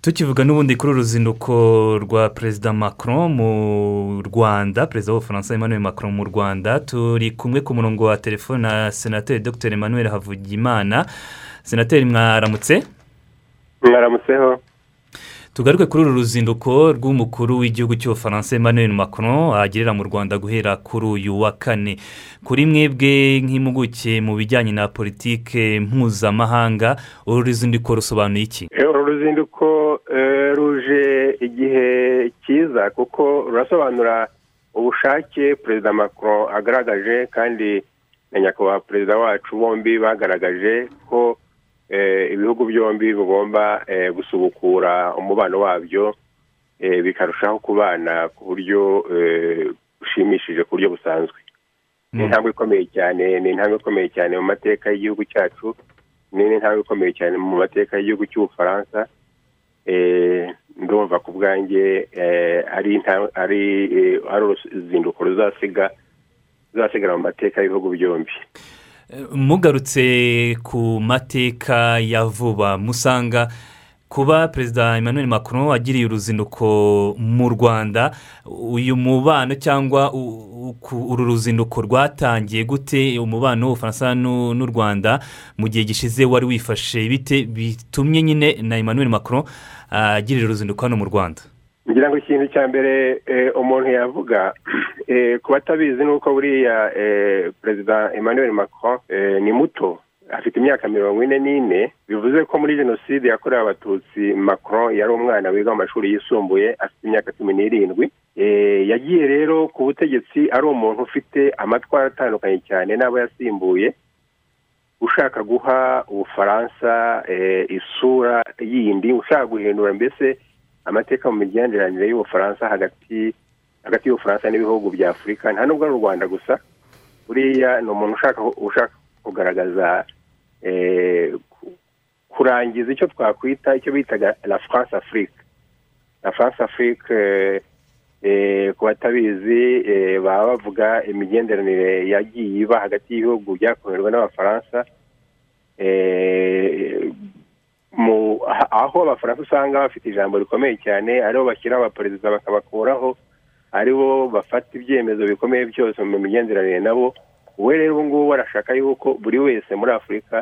tukivuga n'ubundi kuri uruzinduko rwa perezida macron mu rwanda perezida w'ubufaransa emmanuel macron mu rwanda turi kumwe ku murongo wa telefone na senateri dr emmanuel havugimana. Senateri mwaramutse? Mwaramutseho. Tugaruke kuri uru ruzinduko rw'umukuru w'igihugu cy'ubufaransa emmanuel macron agerera mu rwanda guhera kuri uyu wa kane. Kuri mwebwe nk'impuguke mu bijyanye na politike mpuzamahanga uru ruzinduko rusobanuye iki? Uru ruzinduko ruje igihe cyiza kuko rurasobanura ubushake perezida macron agaragaje kandi na nyakubahwa perezida wacu bombi bagaragaje ko ibihugu byombi bigomba gusubukura umubano wabyo bikarushaho kubana ku buryo bushimishije ku buryo busanzwe. Ni intambwe ikomeye cyane ni intambwe ikomeye cyane mu mateka y'igihugu cyacu. Ni intambwe ikomeye cyane mu mateka y'igihugu cy'ubufaransa ndumva ku bwanjye ari uruzinduko ruzasiga ruzasigara mu mateka y'ibihugu byombi. Mugarutse ku mateka ya vuba musanga kuba perezida emmanuel macron agiriye uruzinduko mu rwanda. Uyu mubano cyangwa uru ruzinduko rwatangiye gute? Umubano w'ubufaransa n'u rwanda mu gihe gishize wari wifashe bite? Bitumye nyine na emmanuel macron agirira uruzinduko hano mu rwanda. Ngira ngo ikintu cya mbere umuntu yavuga ku batabizi ni uko buriya perezida emmanuel macron ni muto. Afite imyaka mirongo ine n'ine bivuze ko muri jenoside yakorewe abatutsi macron yari umwana wiga mu mashuri yisumbuye afite imyaka cumi n'irindwi. Yagiye rero ku butegetsi ari umuntu ufite amatwara atandukanye cyane n'abo yasimbuye. Ushaka guha ubufaransa isura yindi ushaka guhindura mbese amateka mu migenderanire y'ubufaransa hagati hagati y'ubufaransa n'ibihugu bya afurika. Nta nubwo ari u rwanda gusa. Buriya ni umuntu ushaka kugaragaza kurangiza icyo twakwita icyo bitaga la france afrique. La france afrique ku batabizi baba bavuga imigenderanire yagiye iba hagati y'ibihugu byakomerwa n'abafaransa. Aho abafaransa usanga bafite ijambo rikomeye cyane ari bo bashyiraho abaperezida bakabakuraho ari bo bafata ibyemezo bikomeye byose mu migenderanire nabo. We rero ubu ngubu arashaka yuko buri wese muri afurika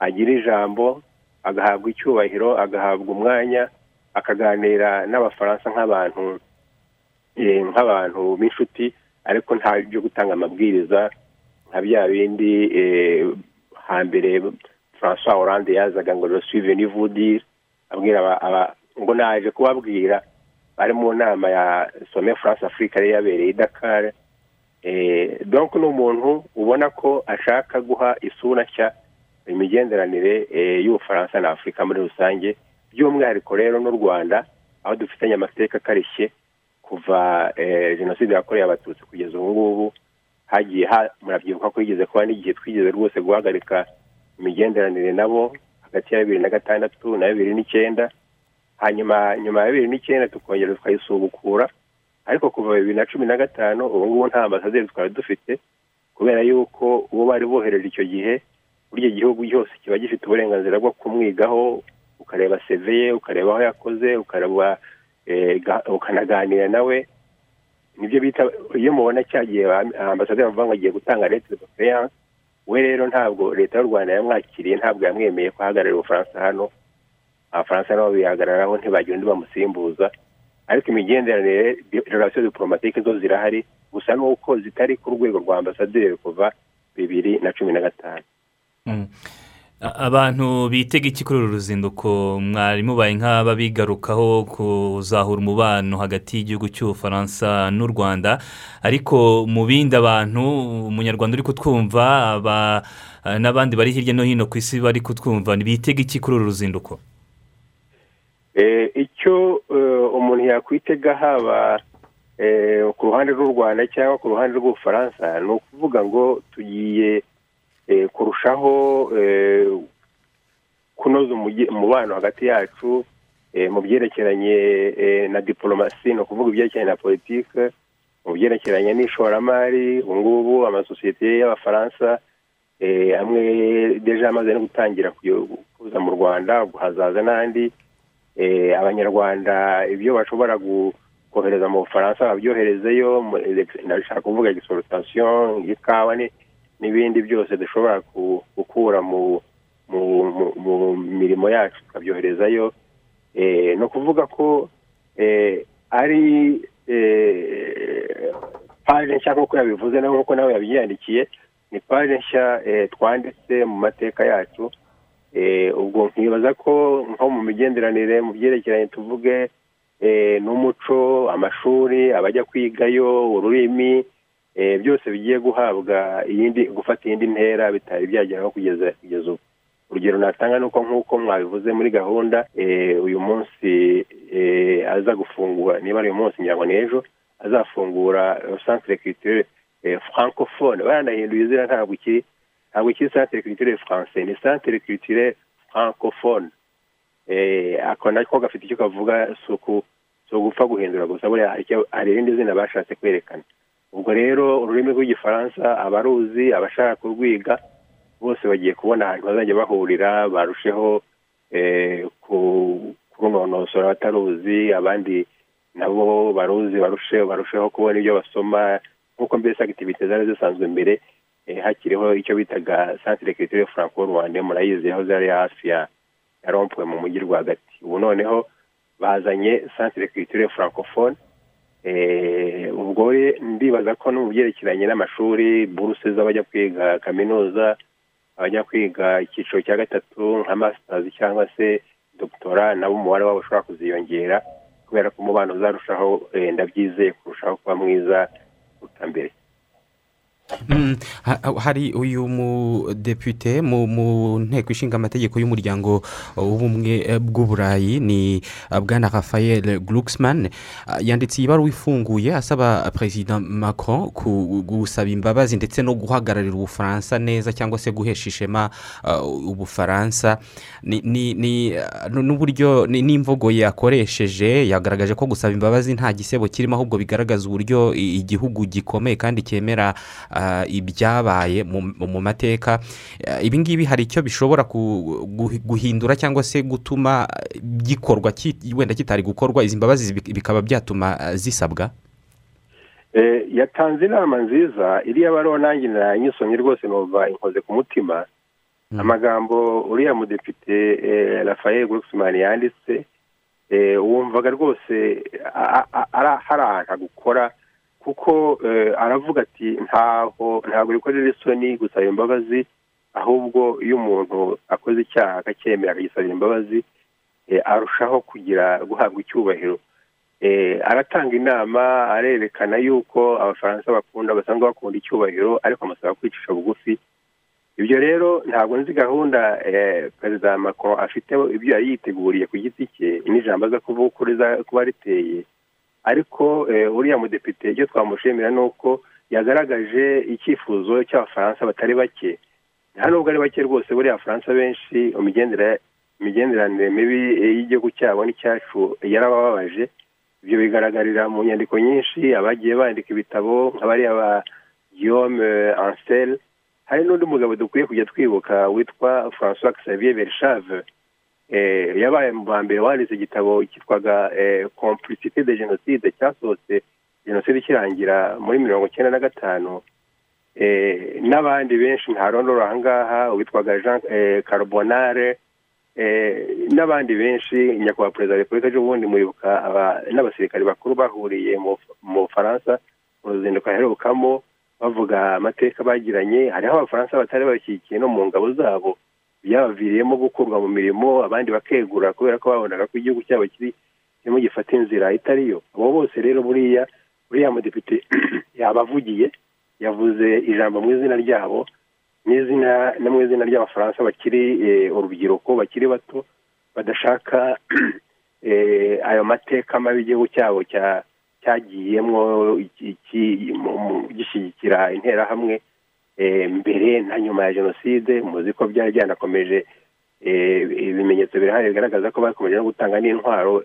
agira ijambo agahabwa icyubahiro agahabwa umwanya akaganira n'abafaransa nk'abantu nk'abantu b'inshuti ariko nta byo gutanga amabwiriza nka bya bindi hambere francois Hollande yazaga ngo resive nivudire abwira ngo naje kubabwira bari mu nama ya some france yari yabereye i dakar. Ni umuntu ubona ko ashaka guha isura nshya imigenderanire y'ubufaransa na afurika muri rusange by'umwihariko rero n'u rwanda aho dufitanye amateka akarishye kuva jenoside yakorewe abatutsi kugeza ubu ngubu hagiye murabyibuka ko yigeze kuba n'igihe twigeze rwose guhagarika imigenderanire nabo hagati ya bibiri na gatandatu na bibiri n'icyenda hanyuma nyuma ya bibiri n'icyenda tukongera tukayisubukura ariko kuva bibiri na cumi na gatanu ubu ngubu nta ambasaderi twari dufite kubera yuko uwo bari bohereje icyo gihe buri gihugu cyose kiba gifite uburenganzira bwo kumwigaho ukareba seveye ukareba aho yakoze ukareba ukanaganira nawe. Nibyo bita iyo mubona cyagiye ambasaderi bavuga ngo agiye gutanga leta de peyanse we rero ntabwo leta y'u rwanda yamwakiriye ntabwo yamwemeye kuhagararira ubufaransa hano. Abafaransa nabo bihagararaho ntibagire undi bamusimbuza ariko imigenderanire relasiyo diporomatike zo zirahari gusa nuko zitari ku rwego rwa ambasaderi kuva bibiri na cumi na gatanu. Abantu bitega iki kuri uru ruzinduko? Mwari mubaye nk'ababigarukaho kuzahura umubano hagati y'igihugu cy'ubufaransa n'u rwanda. Ariko mu bindi abantu umunyarwanda uri kutwumva n'abandi bari hirya no hino ku isi bari kutwumva bitega iki kuri uru ruzinduko? Icyo umuntu yakwitega haba ku ruhande rw'u rwanda cyangwa ku ruhande rw'ubufaransa ni ukuvuga ngo tugiye kurushaho kunoza umubano hagati yacu mu byerekeranye na diporomasi ni ukuvuga ibyerekeranye na politiki mu byerekeranye n'ishoramari ubu ngubu amasosiyete y'abafaransa amwe deje amaze no gutangira kuza mu rwanda hazaza n'andi abanyarwanda ibyo bashobora kohereza mu bufaransa babyoherezeyo ndashaka kuvuga egisorutasiyo ikawa n'ibindi byose dushobora gukura mu mirimo yacu tukabyoherezayo. Ni ukuvuga ko ari paje nshya nk'uko yabivuze nawe nk'uko nawe yabyiyandikiye ni paje nshya twanditse mu mateka yacu ubwo nkibaza ko nko mu migenderanire mu byerekeranye tuvuge n'umuco amashuri abajya kwigayo ururimi byose bigiye guhabwa iyindi gufata iyindi ntera bitari byageraho kugeza kugeza ubu. Urugero natanga ni uko nk'uko mwabivuze muri gahunda uyu munsi aza gufungura niba ari uyu munsi ngira ngo ni ejo azafungura centre culturelle francophone. Baranahinduye izina ntabwo ikiri ntabwo ikiri centre culturelle français ni centre culturelle francophone. Ako nako gafite icyo kavuga si ugupfa guhindura gusa buriya hari irindi zina bashatse kwerekana. Ubwo rero ururimi rw'igifaransa abaruzi abashaka kurwiga bose bagiye kubona ahantu bazajya bahurira barusheho kurunonosora abataruzi abandi nabo baruzi barusheho kubona ibyo basoma. Nk'uko mbese akitivite zari zisanzwe mbere hakiriho icyo bitaga santire kiritire franco rwanda murayizi aho zari hafi ya rompuwe mu mujyi rwagati. Ubu noneho bazanye santire kiritire francophone. Ubwo ndibaza ko no mu byerekeranye n'amashuri buruse z'abajya kwiga kaminuza abajya kwiga icyiciro cya gatatu nka masitazi cyangwa se dogitora nabo umubare wabo ushobora kuziyongera kubera ko umubano uzarushaho ndabyizeye kurushaho kuba mwiza kuruta mbere. Hari uyu mudepite mu nteko ishinga amategeko y'umuryango w'ubumwe bw'uburayi ni bwana rafael glucksman yanditse ibaruwa ifunguye asaba perezida macron gusaba imbabazi ndetse no guhagararira ubufaransa neza cyangwa se guhesha ishema ubufaransa. N'uburyo n'imvugo yakoresheje yagaragaje ko gusaba imbabazi nta gisebo kirimo ahubwo bigaragaza uburyo igihugu gikomeye kandi cyemera ibyabaye mu mateka. Ibi ngibi hari icyo bishobora guhindura cyangwa se gutuma gikorwa wenda kitari gukorwa izi mbabazi bikaba byatuma zisabwa? Yatanze inama nziza iriya baruwa nanjye nyisomye rwose numva inkoze ku mutima. Amagambo uriya mudepite rafael gurusumani yanditse wumvaga rwose hari ahantu agukora kuko aravuga ati ntaho ntabwo bikorera isoni gusaba imbabazi ahubwo iyo umuntu akoze icyaha akacyemera akagisabira imbabazi arushaho kugira guhabwa icyubahiro. Aratanga inama arerekana yuko abafaransa bakunda basanzwe bakunda icyubahiro ariko amusaba kwicisha bugufi. Ibyo rero ntabwo nzi gahunda perezida macron afite ibyo yari yiteguriye ku giti cye n'ijambo aza kuba riteye. Ariko uriya mudepite icyo twamushimira ni uko yagaragaje icyifuzo cy'abafaransa batari bake. Nta nubwo ari bake rwose buriya abafaransa benshi imigenderanire mibi y'igihugu cyabo n'icyacu yarabababaje. Ibyo bigaragarira mu nyandiko nyinshi abagiye bandika ibitabo nka bariya ba guillaume ansel. Hari n'undi mugabo dukwiye kujya twibuka witwa francois xavier berchave yabaye mu ba mbere wanditse igitabo cyitwaga complicité de jenoside cyasohotse jenoside ikirangira muri mirongo icyenda na gatanu. N'abandi benshi ntarondora aha ngaha witwaga jean carbonare n'abandi benshi nyakubahwa perezida wa repubulika ejobundi muribuka n'abasirikari bakuru bahuriye mu bufaransa mu ruzinduko bavuga amateka bagiranye hariho abafaransa batari bashyigikiye no mu ngabo zabo. Byabaviriyemo gukurwa mu mirimo abandi bakegura kubera ko babonaga ko igihugu cyabo kirimo gifata inzira itariyo abo bose rero buriya buriya mudepite yabavugiye yavuze ijambo mu izina ryabo n'izina no mu izina ry'abafaransa bakiri urubyiruko bakiri bato badashaka ayo mateka mabi igihugu cyabo cyagiyemo gishyigikira interahamwe mbere na nyuma ya jenoside muzi ko byari byanakomeje ibimenyetso birahari bigaragaza ko bakomeje no gutanga n'intwaro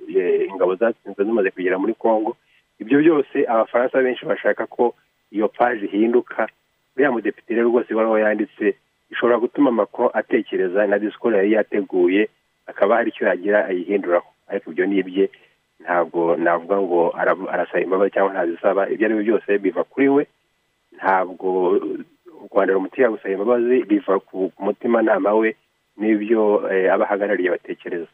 ingabo zatsinzwe zimaze kugera muri congo. Ibyo byose abafaransa benshi bashaka ko iyo paji ihinduka uriya mudepite rero rwose ibaruwa yanditse ishobora gutuma makuru atekereza na disikoro yari yateguye akaba hari icyo yagira ayihinduraho. Ariko ibyo ni ibye ntabwo navuga ngo arasaba imbabazi cyangwa ntazisaba. Ibyo ari byo byose biva kuri we ntabwo rwanda rumutera gusaba imbabazi biva ku mutimanama we n'ibyo abahagarariye batekereza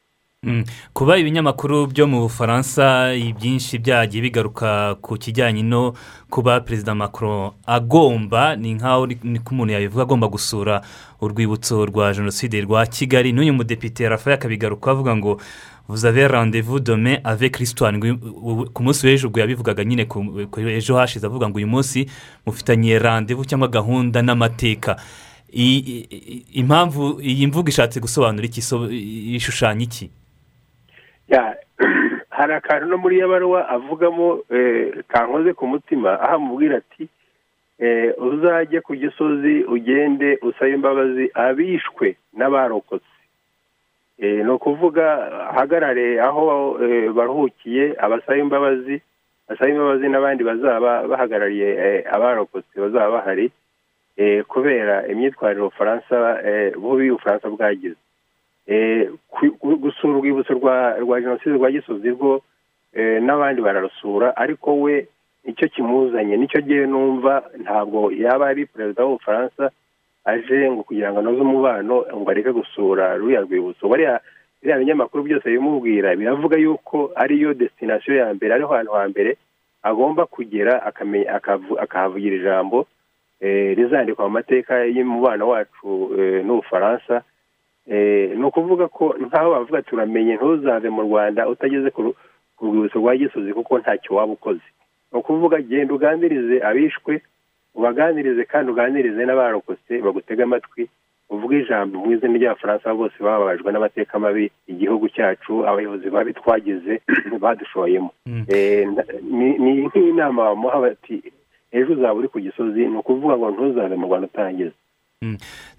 kuba ibinyamakuru byo mu bufaransa byinshi byagiye bigaruka ku kijyanye no kuba perezida macron agomba ni nk'aho niko umuntu yabivuga agomba gusura urwibutso rwa jenoside rwa kigali. N'uyu mudepite rafael akabigaruka avuga ngo vuzave randevu dome ave kirisitwani ku munsi w'ejo ubwo yabivugaga nyine ejo hashize avuga ngo uyu munsi mufitanye randevu cyangwa gahunda n'amateka. Impamvu iyi mvugo ishatse gusobanura iki? Ishushanya iki? hari akantu no muri iyo baruwa avugamo kankoze ku mutima aho amubwira ati uzajye ku gisozi ugende usaba imbabazi abishwe n'abarokotse. Ni ukuvuga ahagarare aho baruhukiye abasaba imbabazi basaba imbabazi n'abandi bazaba bahagarariye abarokotse bazaba bahari kubera imyitwarire ubufaransa bubi ubufaransa bwagize. Gusura urwibutso rwa jenoside rwa gisozi rwo n'abandi bararusura ariko we ni cyo kimuzanye ni cyo gihe numva ntabwo yaba ari perezida w'ubufaransa aje ngo kugira ngo anoze umubano ngo areke gusura ruriya rwibutso biriya binyamakuru byose bimubwira biravuga yuko ariyo desitinasiyo ya mbere ariho hantu hambere agomba kugera akahavugira ijambo rizandikwa mu mateka y'umubano wacu n'ubufaransa ni ukuvuga ko nk'aho bavuga turamenye ntuzave mu rwanda utageze ku rwibutso rwa gisozi kuko ntacyo waba ukoze. Ni ukuvuga genda uganirize abishwe ubaganirize kandi uganirize n'abarokotse bagutega amatwi uvuge ijambo mu izina ry'abafaransa bose bababajwe n'amateka mabi igihugu cyacu abayobozi babi twagize badushoyemo ni nk'inama bamuha bati ejo uzaba uri ku gisozi ni ukuvuga ngo ntuzave mu rwanda utahageze.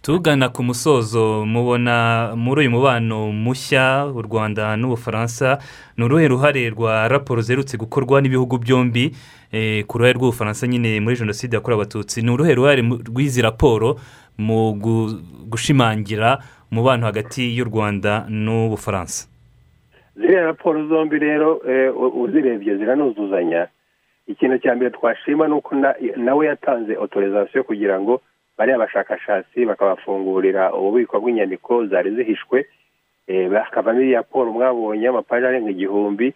Tugana ku musozo mubona muri uyu mubano mushya u rwanda n'ubufaransa ni uruhe ruhare rwa raporo zerutse gukorwa n'ibihugu byombi ku ruhare rw'ubufaransa nyine muri jenoside yakorewe abatutsi? Ni uruhe ruhare rw'izi raporo mu gushimangira umubano hagati y'u rwanda n'ubufaransa ziriya raporo zombi rero uzirebye ziranuzuzanya. Ikintu cya mbere twashima ni uko nawe yatanze otorizasiyo kugira ngo bariya bashakashatsi bakabafungurira ububiko bw'inyandiko zari zihishwe hakavamo iriya raporo mwabonye amapaji arenga igihumbi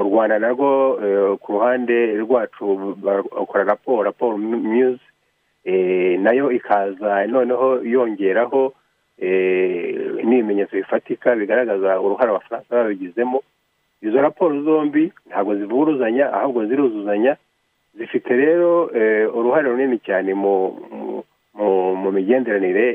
u rwanda narwo ku ruhande rwacu bakora raporo raporo miyuzi na yo ikaza noneho yongeraho n'ibimenyetso bifatika bigaragaza uruhare abafaransa babigizemo. Izo raporo zombi ntabwo zivuruzanya ahubwo ziruzuzanya zifite rero uruhare runini cyane mu migenderanire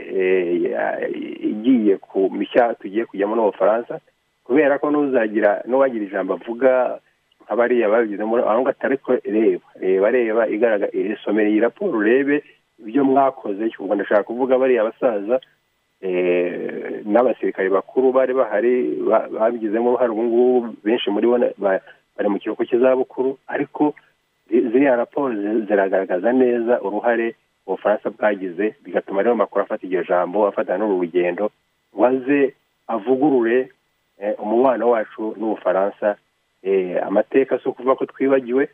igiye ku mishya tugiye kujyamo n'ubufaransa kubera ko n'uzagira n'uwagira ijambo avuga nka bariya babigizemo aho ngaho atari ko reba reba reba somera iyi raporo urebe ibyo mwakoze ubwo ndashaka kuvuga bariya basaza n'abasirikare bakuru bari bahari babigizemo uruhare ubu ngubu benshi muri bo bari mu kiruhuko cy'izabukuru ariko ziriya raporo ziragaragaza neza uruhare ubufaransa bwagize bigatuma rero makuru afata iryo jambo afata n'uru rugendo ngo aze avugurure umubano wacu n'ubufaransa. Amateka si ukuvuga ko twibagiwe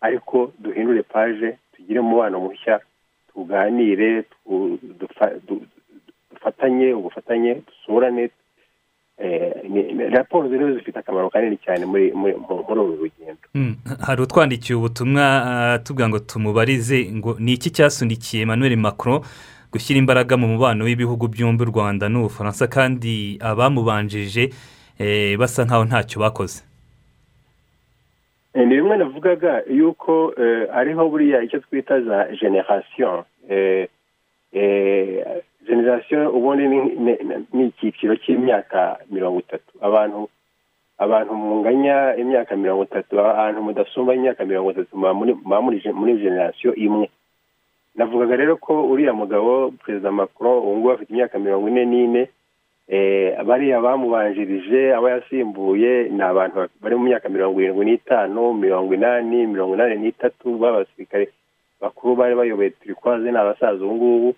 ariko duhindure paje tugire umubano mushya tuganire dufatanye ubufatanye dusurane raporo rero zifite akamaro kanini cyane muri uru rugendo. Hari utwandikiye ubutumwa tuvuga ngo tumubarize ngo ni iki cyasunikiye emmanuel macron gushyira imbaraga mu mubano w'ibihugu byombi u rwanda n'ubufaransa kandi abamubanjije basa nkaho ntacyo bakoze? Ni bimwe navugaga yuko hariho buriya icyo twita za generasiyo generasiyo ubundi ni icyiciro cy'imyaka mirongo itatu. Abantu abantu munganya imyaka mirongo itatu ahantu mudasumba imyaka mirongo itatu muri generasiyo imwe. Navugaga rero ko uriya mugabo perezida macron ubu ngubu afite imyaka mirongo ine n'ine bariya bamubanjirije aba yasimbuye ni abantu bari mu myaka mirongo irindwi n'itanu mirongo inani mirongo inani n'itatu b'abasirikare bakuru bari bayoboye turikwaze ni abasaza ubu ngubu.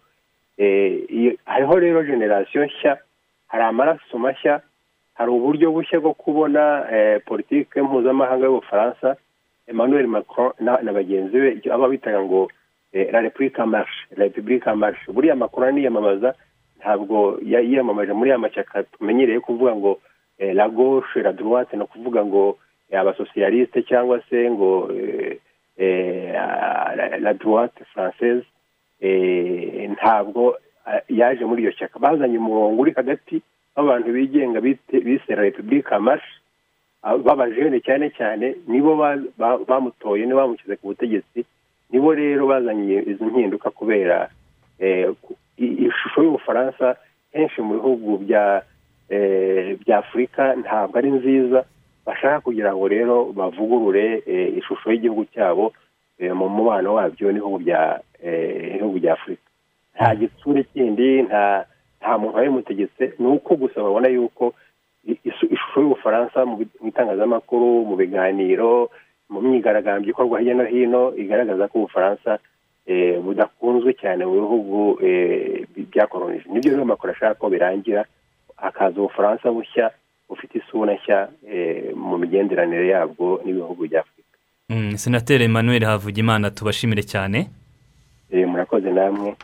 Hariho rero generasiyo nshya hari amaraso mashya hari uburyo bushya bwo kubona politiki mpuzamahanga y'ubufaransa emmanuel macron na bagenzi be aba bitaga ngo la repubulika marishe repubulika marishe buriya macron niyamamaza ntabwo yiyamamaje muri ya mashyaka tumenyereye kuvuga ngo la gauche la droite ni ukuvuga ngo abasosiyalisite cyangwa se ngo la droite française ntabwo yaje muri iyo shyaka. Bazanye umurongo uri hagati w'abantu bigenga bise repubulika marishe b'abajene cyane cyane nibo bamutoye nibo bamushyize ku butegetsi nibo rero bazanye izo mpinduka kubera ishusho y'ubufaransa henshi mu bihugu bya afurika ntabwo ari nziza. Bashaka kugira ngo rero bavugurure ishusho y'igihugu cyabo mu mubano wabyo n'ibihugu bya afurika nta gitsure kindi nta muntu wabimutegetse ni uko gusa babona yuko ishusho y'ubufaransa mu itangazamakuru mu biganiro mu myigaragambyo ikorwa hirya no hino igaragaza ko ubufaransa budakunzwe cyane mu bihugu byakoronije ni byo rero makuru ashaka ko birangira hakaza ubufaransa bushya bufite isura nshya mu migenderanire yabwo n'ibihugu bya afurika senateri emmanuel havugimana tubashimire cyane. Murakoze namwe